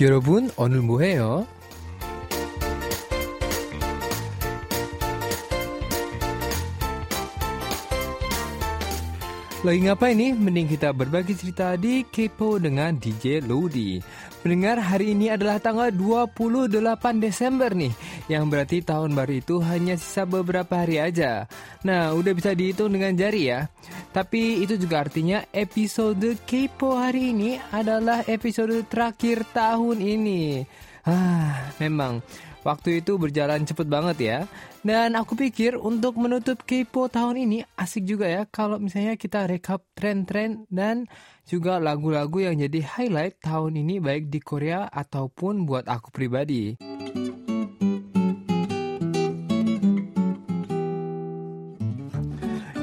여러분, 오늘 뭐해요? Lagi ngapain nih? Mending kita berbagi cerita di Kepo dengan DJ Lodi. Mendengar hari ini adalah tanggal 28 Desember nih, yang berarti tahun baru itu hanya sisa beberapa hari aja. Nah, udah bisa dihitung dengan jari ya. Tapi itu juga artinya episode Kepo hari ini adalah episode terakhir tahun ini. Ah, memang Waktu itu berjalan cepet banget ya. Dan aku pikir untuk menutup Kepo tahun ini asik juga ya kalau misalnya kita rekap tren-tren dan juga lagu-lagu yang jadi highlight tahun ini baik di Korea ataupun buat aku pribadi.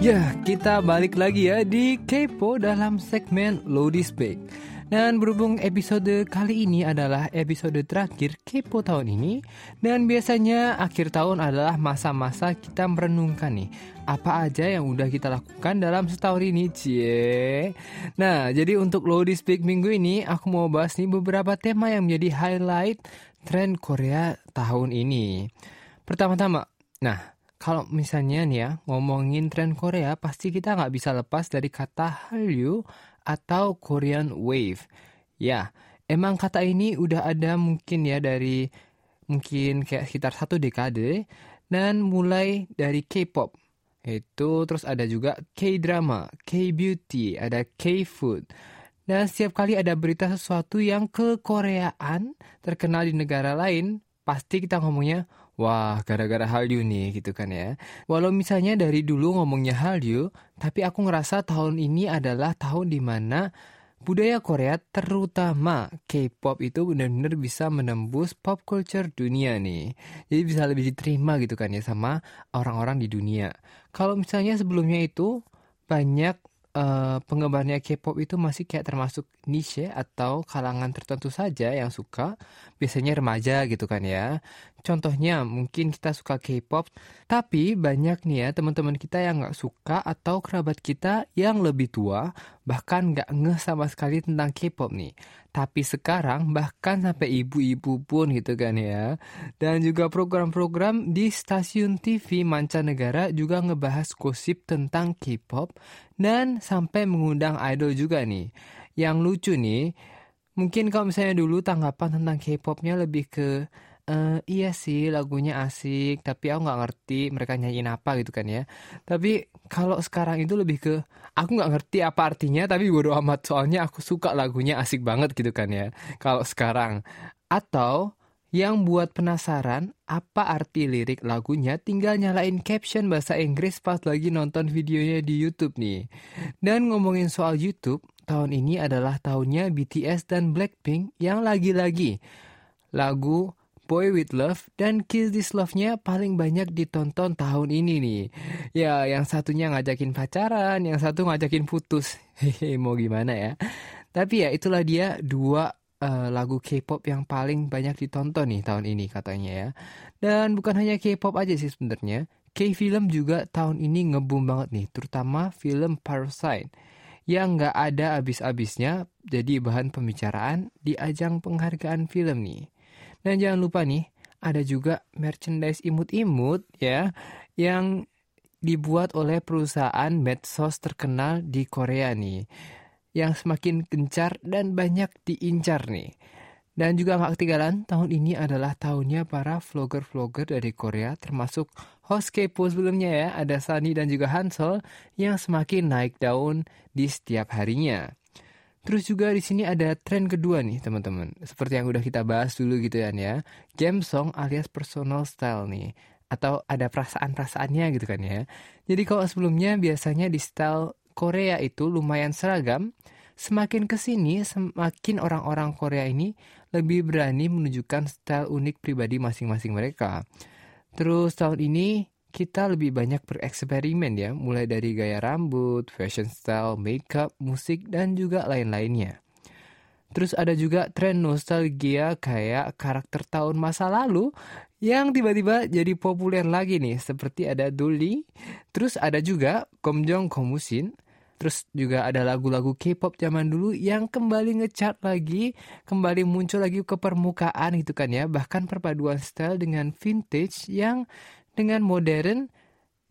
Ya, kita balik lagi ya di Kepo dalam segmen Lodi Speak. Dan berhubung episode kali ini adalah episode terakhir Kepo tahun ini Dan biasanya akhir tahun adalah masa-masa kita merenungkan nih Apa aja yang udah kita lakukan dalam setahun ini Cie Nah jadi untuk Lodi Speak minggu ini Aku mau bahas nih beberapa tema yang menjadi highlight tren Korea tahun ini Pertama-tama Nah kalau misalnya nih ya ngomongin tren Korea pasti kita nggak bisa lepas dari kata Hallyu atau Korean Wave. Ya, emang kata ini udah ada mungkin ya dari mungkin kayak sekitar satu dekade dan mulai dari K-pop itu terus ada juga K-drama, K-beauty, ada K-food. Dan setiap kali ada berita sesuatu yang kekoreaan terkenal di negara lain, pasti kita ngomongnya, wah gara-gara Hallyu nih gitu kan ya. Walau misalnya dari dulu ngomongnya Hallyu, tapi aku ngerasa tahun ini adalah tahun di mana budaya Korea terutama K-pop itu benar-benar bisa menembus pop culture dunia nih. Jadi bisa lebih diterima gitu kan ya sama orang-orang di dunia. Kalau misalnya sebelumnya itu banyak uh, penggemarnya K-pop itu masih kayak termasuk niche atau kalangan tertentu saja yang suka, biasanya remaja gitu kan ya. Contohnya mungkin kita suka K-pop, tapi banyak nih ya teman-teman kita yang nggak suka atau kerabat kita yang lebih tua bahkan nggak ngeh sama sekali tentang K-pop nih. Tapi sekarang bahkan sampai ibu-ibu pun gitu kan ya. Dan juga program-program di stasiun TV mancanegara juga ngebahas gosip tentang K-pop dan sampai mengundang idol juga nih. Yang lucu nih, mungkin kalau misalnya dulu tanggapan tentang K-popnya lebih ke Uh, iya sih lagunya asik tapi aku nggak ngerti mereka nyanyiin apa gitu kan ya tapi kalau sekarang itu lebih ke aku nggak ngerti apa artinya tapi bodo amat soalnya aku suka lagunya asik banget gitu kan ya kalau sekarang atau yang buat penasaran apa arti lirik lagunya tinggal nyalain caption bahasa Inggris pas lagi nonton videonya di YouTube nih. Dan ngomongin soal YouTube, tahun ini adalah tahunnya BTS dan Blackpink yang lagi-lagi lagu Boy With Love dan Kill This Love-nya paling banyak ditonton tahun ini nih. Ya, yang satunya ngajakin pacaran, yang satu ngajakin putus. Hehe, mau gimana ya? Tapi ya itulah dia dua uh, lagu K-pop yang paling banyak ditonton nih tahun ini katanya ya. Dan bukan hanya K-pop aja sih sebenarnya. K-film juga tahun ini ngebum banget nih, terutama film Parasite yang nggak ada abis-abisnya jadi bahan pembicaraan di ajang penghargaan film nih. Dan jangan lupa nih, ada juga merchandise imut-imut ya yang dibuat oleh perusahaan medsos terkenal di Korea nih yang semakin gencar dan banyak diincar nih. Dan juga nggak ketinggalan, tahun ini adalah tahunnya para vlogger-vlogger dari Korea termasuk host Kepo sebelumnya ya, ada Sunny dan juga Hansol yang semakin naik daun di setiap harinya. Terus juga di sini ada tren kedua nih teman-teman. Seperti yang udah kita bahas dulu gitu kan ya. Game song alias personal style nih. Atau ada perasaan-perasaannya gitu kan ya. Jadi kalau sebelumnya biasanya di style Korea itu lumayan seragam. Semakin ke sini semakin orang-orang Korea ini lebih berani menunjukkan style unik pribadi masing-masing mereka. Terus tahun ini kita lebih banyak bereksperimen ya, mulai dari gaya rambut, fashion style, makeup, musik, dan juga lain-lainnya. Terus ada juga tren nostalgia kayak karakter tahun masa lalu yang tiba-tiba jadi populer lagi nih, seperti ada Dolly, terus ada juga Komjong Komusin, Terus juga ada lagu-lagu K-pop zaman dulu yang kembali ngechart lagi, kembali muncul lagi ke permukaan gitu kan ya. Bahkan perpaduan style dengan vintage yang dengan modern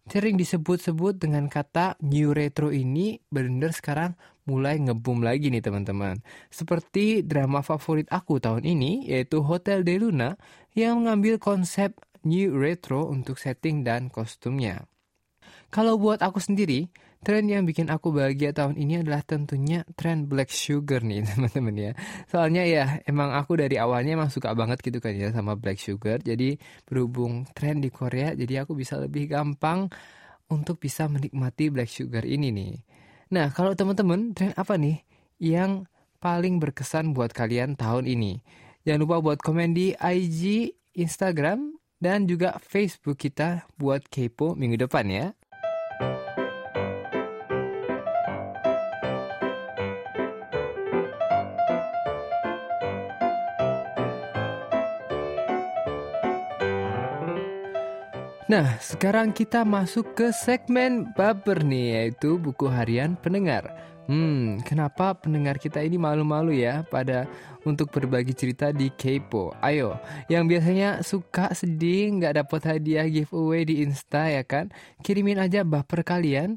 sering disebut-sebut dengan kata new retro ini benar sekarang mulai ngebum lagi nih teman-teman. Seperti drama favorit aku tahun ini yaitu Hotel de Luna yang mengambil konsep new retro untuk setting dan kostumnya. Kalau buat aku sendiri, tren yang bikin aku bahagia tahun ini adalah tentunya tren black sugar nih teman-teman ya. Soalnya ya emang aku dari awalnya emang suka banget gitu kan ya sama black sugar. Jadi berhubung tren di Korea jadi aku bisa lebih gampang untuk bisa menikmati black sugar ini nih. Nah kalau teman-teman tren apa nih yang paling berkesan buat kalian tahun ini? Jangan lupa buat komen di IG, Instagram, dan juga Facebook kita buat kepo minggu depan ya. Nah, sekarang kita masuk ke segmen baper nih, yaitu buku harian pendengar. Hmm, kenapa pendengar kita ini malu-malu ya pada untuk berbagi cerita di Kepo? Ayo, yang biasanya suka sedih nggak dapat hadiah giveaway di Insta ya kan? Kirimin aja baper kalian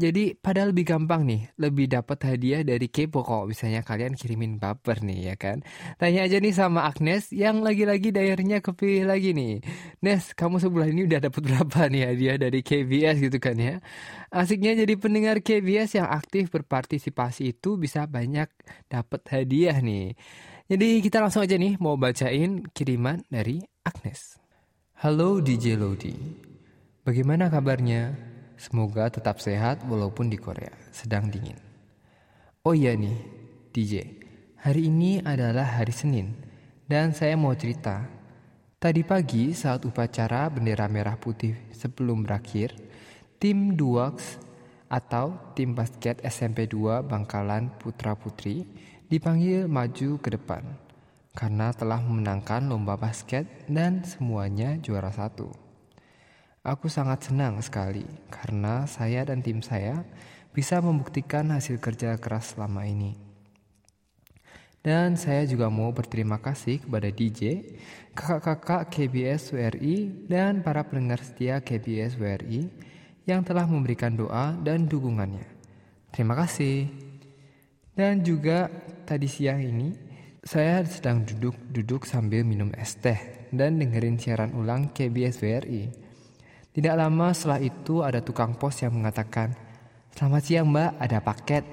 jadi padahal lebih gampang nih, lebih dapat hadiah dari Kepo kok misalnya kalian kirimin baper nih ya kan. Tanya aja nih sama Agnes yang lagi-lagi daerahnya kepilih lagi nih. Nes, kamu sebulan ini udah dapat berapa nih hadiah dari KBS gitu kan ya. Asiknya jadi pendengar KBS yang aktif berpartisipasi itu bisa banyak dapat hadiah nih. Jadi kita langsung aja nih mau bacain kiriman dari Agnes. Halo DJ Lodi, bagaimana kabarnya? Semoga tetap sehat walaupun di Korea sedang dingin. Oh iya nih, DJ. Hari ini adalah hari Senin dan saya mau cerita. Tadi pagi saat upacara bendera merah putih sebelum berakhir, tim Duax atau tim basket SMP 2 Bangkalan Putra Putri dipanggil maju ke depan karena telah memenangkan lomba basket dan semuanya juara satu. Aku sangat senang sekali karena saya dan tim saya bisa membuktikan hasil kerja keras selama ini. Dan saya juga mau berterima kasih kepada DJ, kakak-kakak KBS WRI, dan para pendengar setia KBS WRI yang telah memberikan doa dan dukungannya. Terima kasih. Dan juga tadi siang ini, saya sedang duduk-duduk sambil minum es teh dan dengerin siaran ulang KBS WRI. Tidak lama setelah itu ada tukang pos yang mengatakan, Selamat siang mbak, ada paket.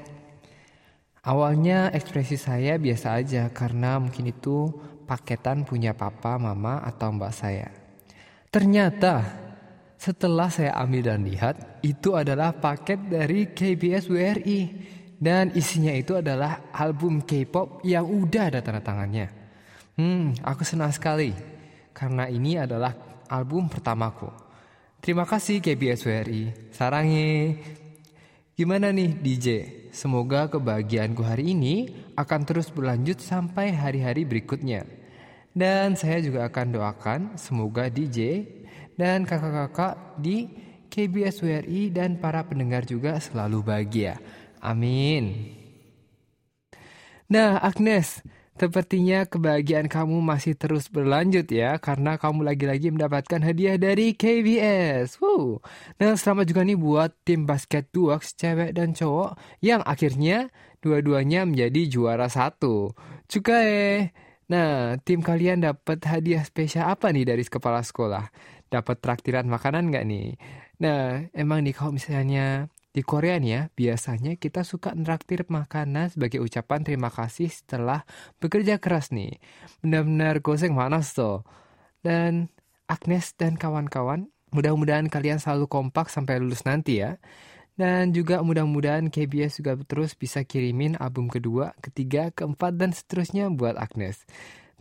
Awalnya ekspresi saya biasa aja karena mungkin itu paketan punya papa, mama, atau mbak saya. Ternyata setelah saya ambil dan lihat, itu adalah paket dari KBS WRI. Dan isinya itu adalah album K-pop yang udah ada tanda tangannya. Hmm, aku senang sekali karena ini adalah album pertamaku. Terima kasih KBS WRI. Sarangi. Gimana nih DJ? Semoga kebahagiaanku hari ini akan terus berlanjut sampai hari-hari berikutnya. Dan saya juga akan doakan semoga DJ dan kakak-kakak di KBS WRI dan para pendengar juga selalu bahagia. Amin. Nah, Agnes, Sepertinya kebahagiaan kamu masih terus berlanjut ya karena kamu lagi-lagi mendapatkan hadiah dari KBS. Wow. Nah, selamat juga nih buat tim basket duox cewek dan cowok yang akhirnya dua-duanya menjadi juara satu. Cukai. Nah, tim kalian dapat hadiah spesial apa nih dari kepala sekolah? Dapat traktiran makanan nggak nih? Nah, emang nih kalau misalnya di Korea nih ya, biasanya kita suka nraktir makanan sebagai ucapan terima kasih setelah bekerja keras nih. Benar-benar goseng manas tuh. Dan Agnes dan kawan-kawan, mudah-mudahan kalian selalu kompak sampai lulus nanti ya. Dan juga mudah-mudahan KBS juga terus bisa kirimin album kedua, ketiga, keempat, dan seterusnya buat Agnes.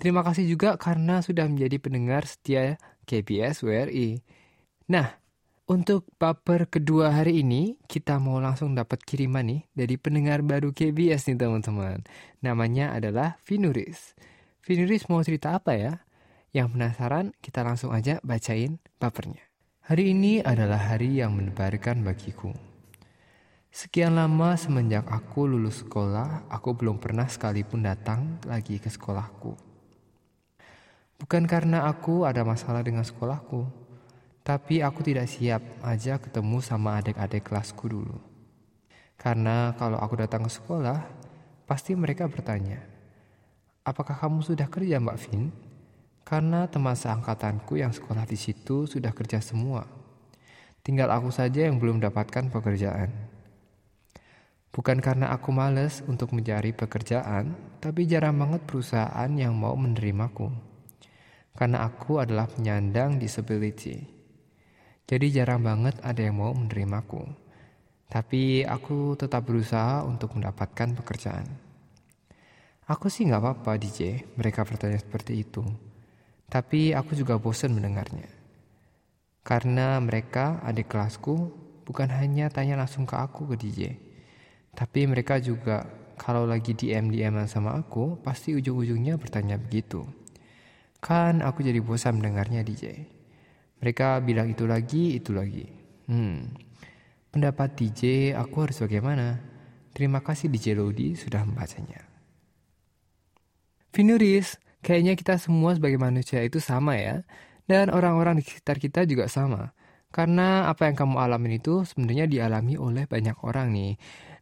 Terima kasih juga karena sudah menjadi pendengar setia KBS WRI. Nah, untuk paper kedua hari ini, kita mau langsung dapat kiriman nih dari pendengar baru KBS nih teman-teman. Namanya adalah Vinuris. Vinuris mau cerita apa ya? Yang penasaran, kita langsung aja bacain papernya. Hari ini adalah hari yang menebarkan bagiku. Sekian lama semenjak aku lulus sekolah, aku belum pernah sekalipun datang lagi ke sekolahku. Bukan karena aku ada masalah dengan sekolahku, tapi aku tidak siap aja ketemu sama adik-adik kelasku dulu. Karena kalau aku datang ke sekolah, pasti mereka bertanya, Apakah kamu sudah kerja Mbak Vin? Karena teman seangkatanku yang sekolah di situ sudah kerja semua. Tinggal aku saja yang belum dapatkan pekerjaan. Bukan karena aku males untuk mencari pekerjaan, tapi jarang banget perusahaan yang mau menerimaku. Karena aku adalah penyandang disability. Jadi jarang banget ada yang mau menerimaku. Tapi aku tetap berusaha untuk mendapatkan pekerjaan. Aku sih nggak apa-apa DJ, mereka bertanya seperti itu. Tapi aku juga bosan mendengarnya. Karena mereka, adik kelasku, bukan hanya tanya langsung ke aku ke DJ, tapi mereka juga kalau lagi DM-DM sama aku, pasti ujung-ujungnya bertanya begitu. Kan aku jadi bosan mendengarnya DJ. Mereka bilang itu lagi, itu lagi. Hmm, pendapat DJ aku harus bagaimana? Terima kasih DJ Lodi sudah membacanya. Finuris, kayaknya kita semua sebagai manusia itu sama ya. Dan orang-orang di sekitar kita juga sama. Karena apa yang kamu alamin itu sebenarnya dialami oleh banyak orang nih.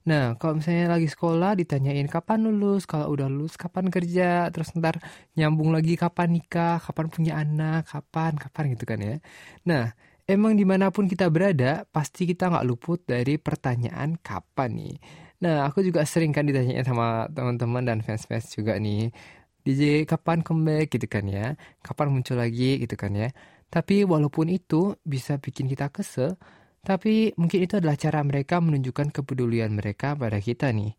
Nah, kalau misalnya lagi sekolah ditanyain kapan lulus, kalau udah lulus kapan kerja, terus ntar nyambung lagi kapan nikah, kapan punya anak, kapan, kapan gitu kan ya. Nah, emang di mana pun kita berada, pasti kita nggak luput dari pertanyaan kapan nih. Nah, aku juga sering kan ditanyain sama teman-teman dan fans-fans juga nih. DJ kapan comeback gitu kan ya, kapan muncul lagi gitu kan ya. Tapi walaupun itu bisa bikin kita kesel, tapi mungkin itu adalah cara mereka menunjukkan kepedulian mereka pada kita nih.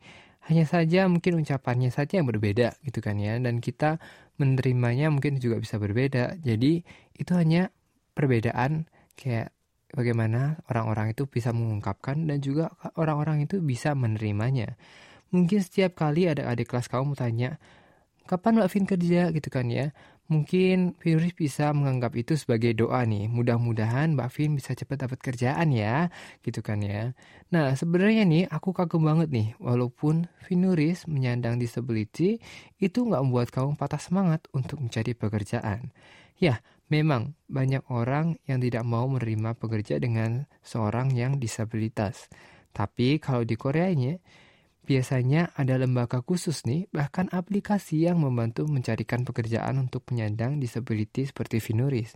Hanya saja mungkin ucapannya saja yang berbeda gitu kan ya. Dan kita menerimanya mungkin juga bisa berbeda. Jadi itu hanya perbedaan kayak bagaimana orang-orang itu bisa mengungkapkan dan juga orang-orang itu bisa menerimanya. Mungkin setiap kali ada adik kelas kamu tanya, kapan Mbak Vin kerja gitu kan ya. Mungkin Virus bisa menganggap itu sebagai doa nih. Mudah-mudahan Mbak Vin bisa cepat dapat kerjaan ya, gitu kan ya. Nah, sebenarnya nih aku kagum banget nih. Walaupun Vinuris menyandang disability, itu nggak membuat kamu patah semangat untuk mencari pekerjaan. Ya, memang banyak orang yang tidak mau menerima pekerja dengan seorang yang disabilitas. Tapi kalau di Korea ini, Biasanya ada lembaga khusus nih, bahkan aplikasi yang membantu mencarikan pekerjaan untuk penyandang disability seperti Vinuris.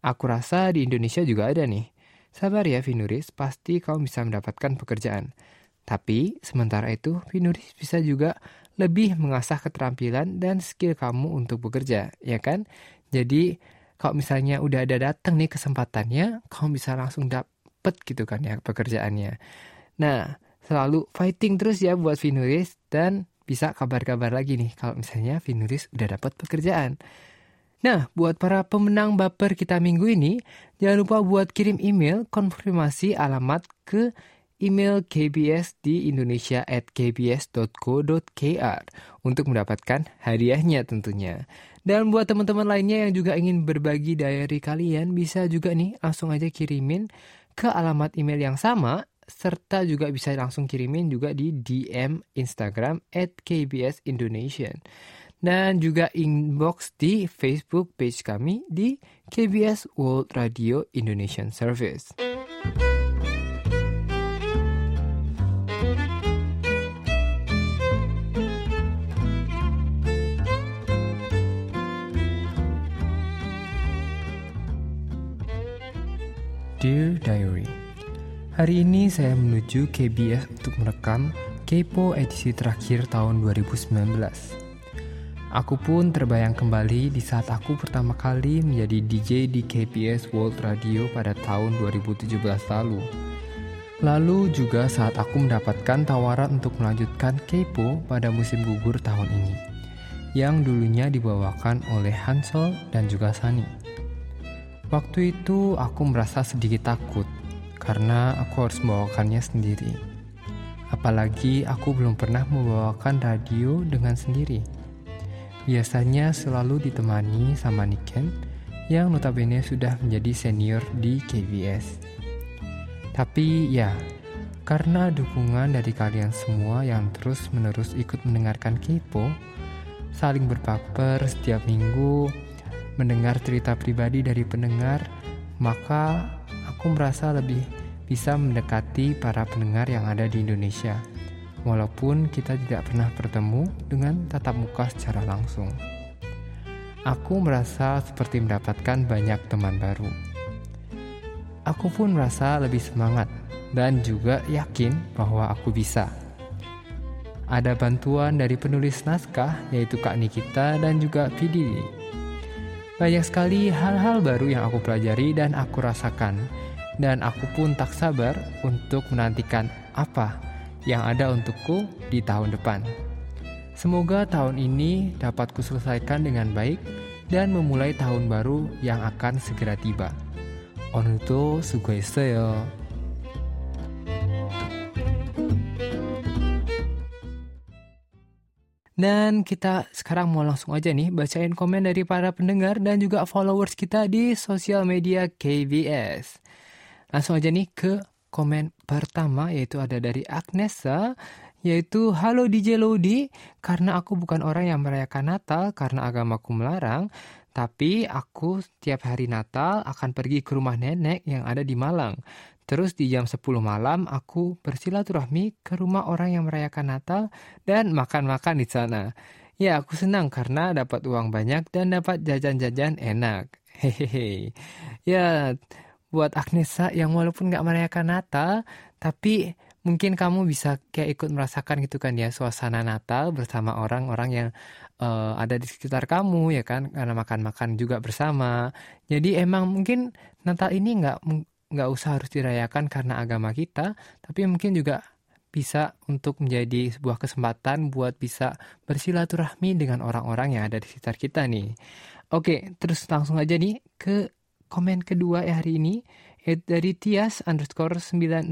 Aku rasa di Indonesia juga ada nih. Sabar ya Vinuris, pasti kamu bisa mendapatkan pekerjaan. Tapi sementara itu Vinuris bisa juga lebih mengasah keterampilan dan skill kamu untuk bekerja, ya kan? Jadi kalau misalnya udah ada datang nih kesempatannya, kamu bisa langsung dapet gitu kan ya pekerjaannya. Nah, selalu fighting terus ya buat Vinuris dan bisa kabar-kabar lagi nih kalau misalnya Vinuris udah dapat pekerjaan. Nah, buat para pemenang baper kita minggu ini, jangan lupa buat kirim email konfirmasi alamat ke email KBS di Indonesia at kbs.co.kr untuk mendapatkan hadiahnya tentunya. Dan buat teman-teman lainnya yang juga ingin berbagi diary kalian, bisa juga nih langsung aja kirimin ke alamat email yang sama serta juga bisa langsung kirimin juga di DM Instagram at KBS Indonesia. Dan juga inbox di Facebook page kami di KBS World Radio Indonesian Service. Dear Diary Hari ini saya menuju KBS untuk merekam Kepo edisi terakhir tahun 2019. Aku pun terbayang kembali di saat aku pertama kali menjadi DJ di KBS World Radio pada tahun 2017 lalu. Lalu juga saat aku mendapatkan tawaran untuk melanjutkan Kepo pada musim gugur tahun ini, yang dulunya dibawakan oleh Hansel dan juga Sani. Waktu itu aku merasa sedikit takut karena aku harus membawakannya sendiri. Apalagi aku belum pernah membawakan radio dengan sendiri. Biasanya selalu ditemani sama Niken yang notabene sudah menjadi senior di KBS. Tapi ya, Karena dukungan dari kalian semua yang terus-menerus ikut mendengarkan Kepo, saling berpaper setiap minggu, mendengar cerita pribadi dari pendengar, maka aku merasa lebih bisa mendekati para pendengar yang ada di Indonesia, walaupun kita tidak pernah bertemu dengan tatap muka secara langsung. Aku merasa seperti mendapatkan banyak teman baru. Aku pun merasa lebih semangat dan juga yakin bahwa aku bisa. Ada bantuan dari penulis naskah yaitu Kak Nikita dan juga Vidini. Banyak sekali hal-hal baru yang aku pelajari dan aku rasakan dan aku pun tak sabar untuk menantikan apa yang ada untukku di tahun depan. Semoga tahun ini dapat kuselesaikan dengan baik dan memulai tahun baru yang akan segera tiba. Onuto sugaiseyo. Dan kita sekarang mau langsung aja nih bacain komen dari para pendengar dan juga followers kita di sosial media KBS. Langsung aja nih ke komen pertama yaitu ada dari Agnesa yaitu Halo DJ Lodi karena aku bukan orang yang merayakan Natal karena agamaku melarang tapi aku setiap hari Natal akan pergi ke rumah nenek yang ada di Malang Terus di jam 10 malam aku bersilaturahmi ke rumah orang yang merayakan Natal dan makan-makan di sana. Ya, aku senang karena dapat uang banyak dan dapat jajan-jajan enak. Hehehe. Ya, buat Agnesa yang walaupun nggak merayakan Natal, tapi mungkin kamu bisa kayak ikut merasakan gitu kan ya suasana Natal bersama orang-orang yang uh, ada di sekitar kamu ya kan karena makan-makan juga bersama. Jadi emang mungkin Natal ini nggak nggak usah harus dirayakan karena agama kita, tapi mungkin juga bisa untuk menjadi sebuah kesempatan buat bisa bersilaturahmi dengan orang-orang yang ada di sekitar kita nih. Oke, terus langsung aja nih ke komen kedua ya hari ini dari Tias underscore 967.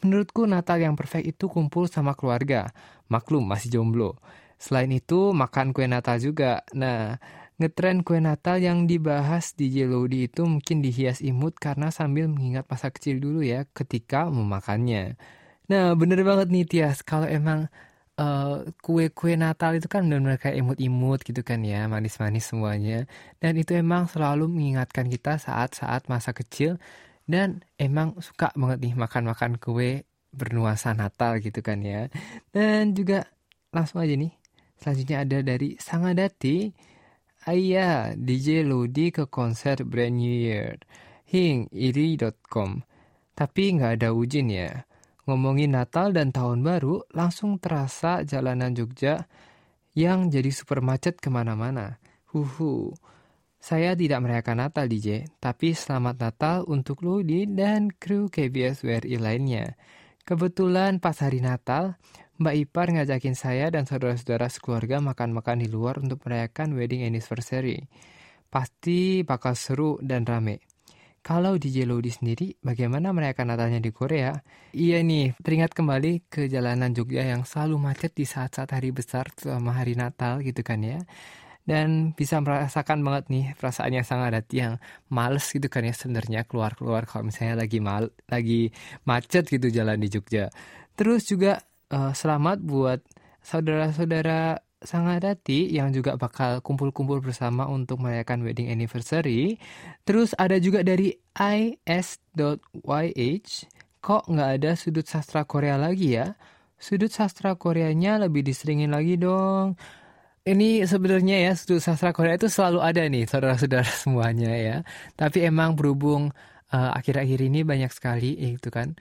Menurutku Natal yang perfect itu kumpul sama keluarga. Maklum masih jomblo. Selain itu makan kue Natal juga. Nah, Ngetren kue Natal yang dibahas di Jelody itu mungkin dihias imut karena sambil mengingat masa kecil dulu ya ketika memakannya. Nah bener banget nih Tias, kalau emang uh, kue-kue Natal itu kan benar-benar kayak imut-imut gitu kan ya, manis-manis semuanya. Dan itu emang selalu mengingatkan kita saat-saat masa kecil dan emang suka banget nih makan-makan kue bernuansa Natal gitu kan ya. Dan juga langsung aja nih, selanjutnya ada dari Sangadati Ayah, DJ Lodi ke konser Brand New Year. Hing, iri.com. Tapi nggak ada ujin ya. Ngomongin Natal dan Tahun Baru, langsung terasa jalanan Jogja yang jadi super macet ke mana-mana. Huhu. Saya tidak merayakan Natal DJ, tapi selamat Natal untuk Lodi dan kru KBS WRI lainnya. Kebetulan pas hari Natal, Mbak Ipar ngajakin saya dan saudara-saudara sekeluarga makan-makan di luar untuk merayakan wedding anniversary. Pasti bakal seru dan rame. Kalau di Jelodi sendiri, bagaimana merayakan Natalnya di Korea? Iya nih, teringat kembali ke jalanan Jogja yang selalu macet di saat-saat hari besar, selama hari Natal gitu kan ya. Dan bisa merasakan banget nih perasaan yang sangat hati yang males gitu kan ya sebenarnya keluar-keluar kalau misalnya lagi mal lagi macet gitu jalan di Jogja. Terus juga uh, selamat buat saudara-saudara Sangadati yang juga bakal kumpul-kumpul bersama untuk merayakan wedding anniversary. Terus ada juga dari is.yh, kok nggak ada sudut sastra Korea lagi ya? Sudut sastra Koreanya lebih diseringin lagi dong. Ini sebenarnya ya sudut sastra Korea itu selalu ada nih saudara-saudara semuanya ya. Tapi emang berhubung uh, akhir-akhir ini banyak sekali itu kan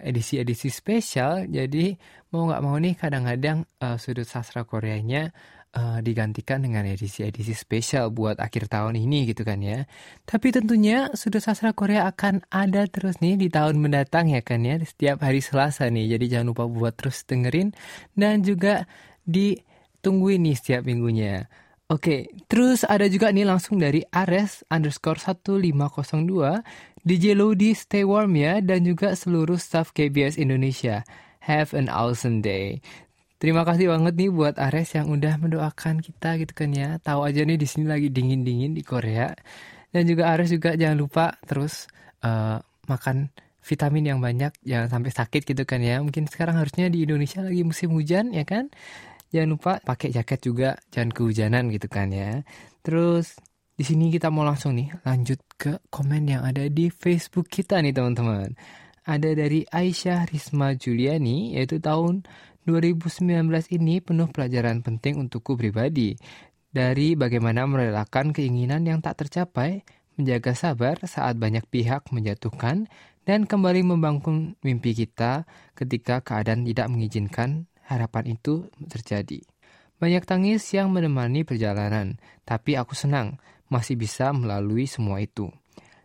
edisi edisi-edisi spesial. Jadi mau nggak mau nih kadang-kadang uh, sudut sastra Koreanya uh, digantikan dengan edisi-edisi spesial buat akhir tahun ini gitu kan ya. Tapi tentunya sudut sastra Korea akan ada terus nih di tahun mendatang ya kan ya. Setiap hari Selasa nih. Jadi jangan lupa buat terus dengerin dan juga ditungguin nih setiap minggunya. Oke, terus ada juga nih langsung dari Ares underscore 1502 DJ Lodi stay warm ya dan juga seluruh staff KBS Indonesia. Have an awesome day. Terima kasih banget nih buat Ares yang udah mendoakan kita gitu kan ya. Tahu aja nih di sini lagi dingin-dingin di Korea. Dan juga Ares juga jangan lupa terus uh, makan vitamin yang banyak, jangan sampai sakit gitu kan ya. Mungkin sekarang harusnya di Indonesia lagi musim hujan ya kan. Jangan lupa pakai jaket juga, jangan kehujanan gitu kan ya. Terus di sini kita mau langsung nih lanjut ke komen yang ada di Facebook kita nih teman-teman. Ada dari Aisyah Risma Juliani yaitu tahun 2019 ini penuh pelajaran penting untukku pribadi. Dari bagaimana merelakan keinginan yang tak tercapai, menjaga sabar saat banyak pihak menjatuhkan, dan kembali membangun mimpi kita ketika keadaan tidak mengizinkan harapan itu terjadi. Banyak tangis yang menemani perjalanan, tapi aku senang masih bisa melalui semua itu.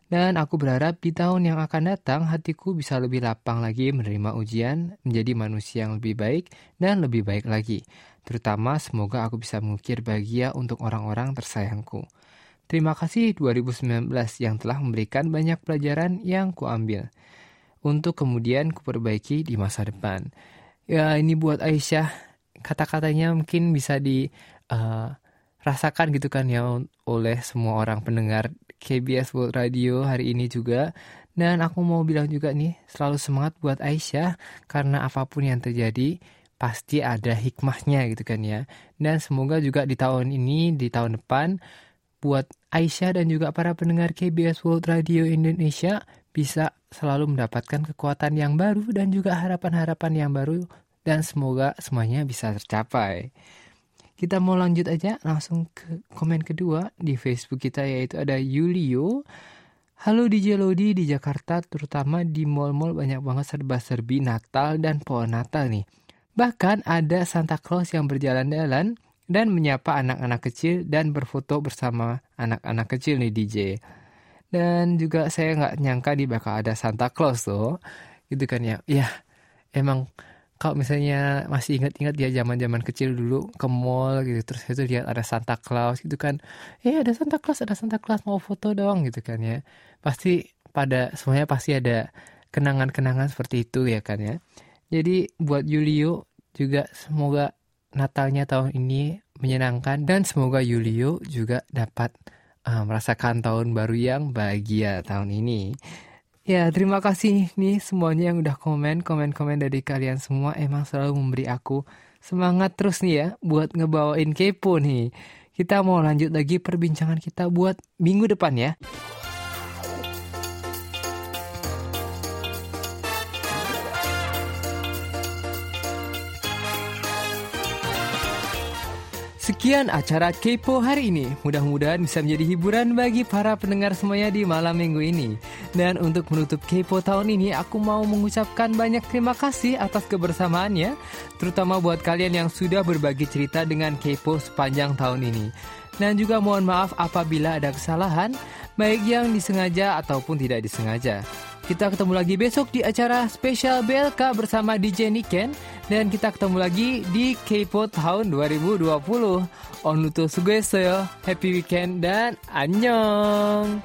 Dan aku berharap di tahun yang akan datang hatiku bisa lebih lapang lagi menerima ujian, menjadi manusia yang lebih baik dan lebih baik lagi. Terutama semoga aku bisa mengukir bahagia untuk orang-orang tersayangku. Terima kasih 2019 yang telah memberikan banyak pelajaran yang kuambil. Untuk kemudian kuperbaiki di masa depan. Ya ini buat Aisyah, kata-katanya mungkin bisa di... Uh, rasakan gitu kan ya oleh semua orang pendengar KBS World Radio hari ini juga. Dan aku mau bilang juga nih, selalu semangat buat Aisyah karena apa pun yang terjadi pasti ada hikmahnya gitu kan ya. Dan semoga juga di tahun ini, di tahun depan buat Aisyah dan juga para pendengar KBS World Radio Indonesia bisa selalu mendapatkan kekuatan yang baru dan juga harapan-harapan yang baru dan semoga semuanya bisa tercapai. Kita mau lanjut aja langsung ke komen kedua di Facebook kita yaitu ada Yulio. Halo DJ Lodi di Jakarta terutama di mall-mall banyak banget serba-serbi Natal dan pohon Natal nih. Bahkan ada Santa Claus yang berjalan-jalan dan menyapa anak-anak kecil dan berfoto bersama anak-anak kecil nih DJ. Dan juga saya nggak nyangka di bakal ada Santa Claus tuh. Gitu kan ya. Ya, emang kalau misalnya masih ingat-ingat ya zaman-zaman kecil dulu ke mall gitu terus itu lihat ada Santa Claus gitu kan eh ada Santa Claus ada Santa Claus mau foto dong gitu kan ya pasti pada semuanya pasti ada kenangan-kenangan seperti itu ya kan ya jadi buat Yulio juga semoga Natalnya tahun ini menyenangkan dan semoga Yulio juga dapat uh, merasakan tahun baru yang bahagia tahun ini. Ya, terima kasih nih semuanya yang udah komen, komen-komen dari kalian semua emang selalu memberi aku semangat terus nih ya buat ngebawain kepo nih. Kita mau lanjut lagi perbincangan kita buat minggu depan ya. Sekian acara Kepo hari ini. Mudah-mudahan bisa menjadi hiburan bagi para pendengar semuanya di malam minggu ini. Dan untuk menutup Kepo tahun ini, aku mau mengucapkan banyak terima kasih atas kebersamaannya, terutama buat kalian yang sudah berbagi cerita dengan Kepo sepanjang tahun ini. Dan juga mohon maaf apabila ada kesalahan, baik yang disengaja ataupun tidak disengaja. Kita ketemu lagi besok di acara spesial BLK bersama DJ Niken dan kita ketemu lagi di K-pop tahun 2020. Onuto sugeseo, happy weekend dan annyeong.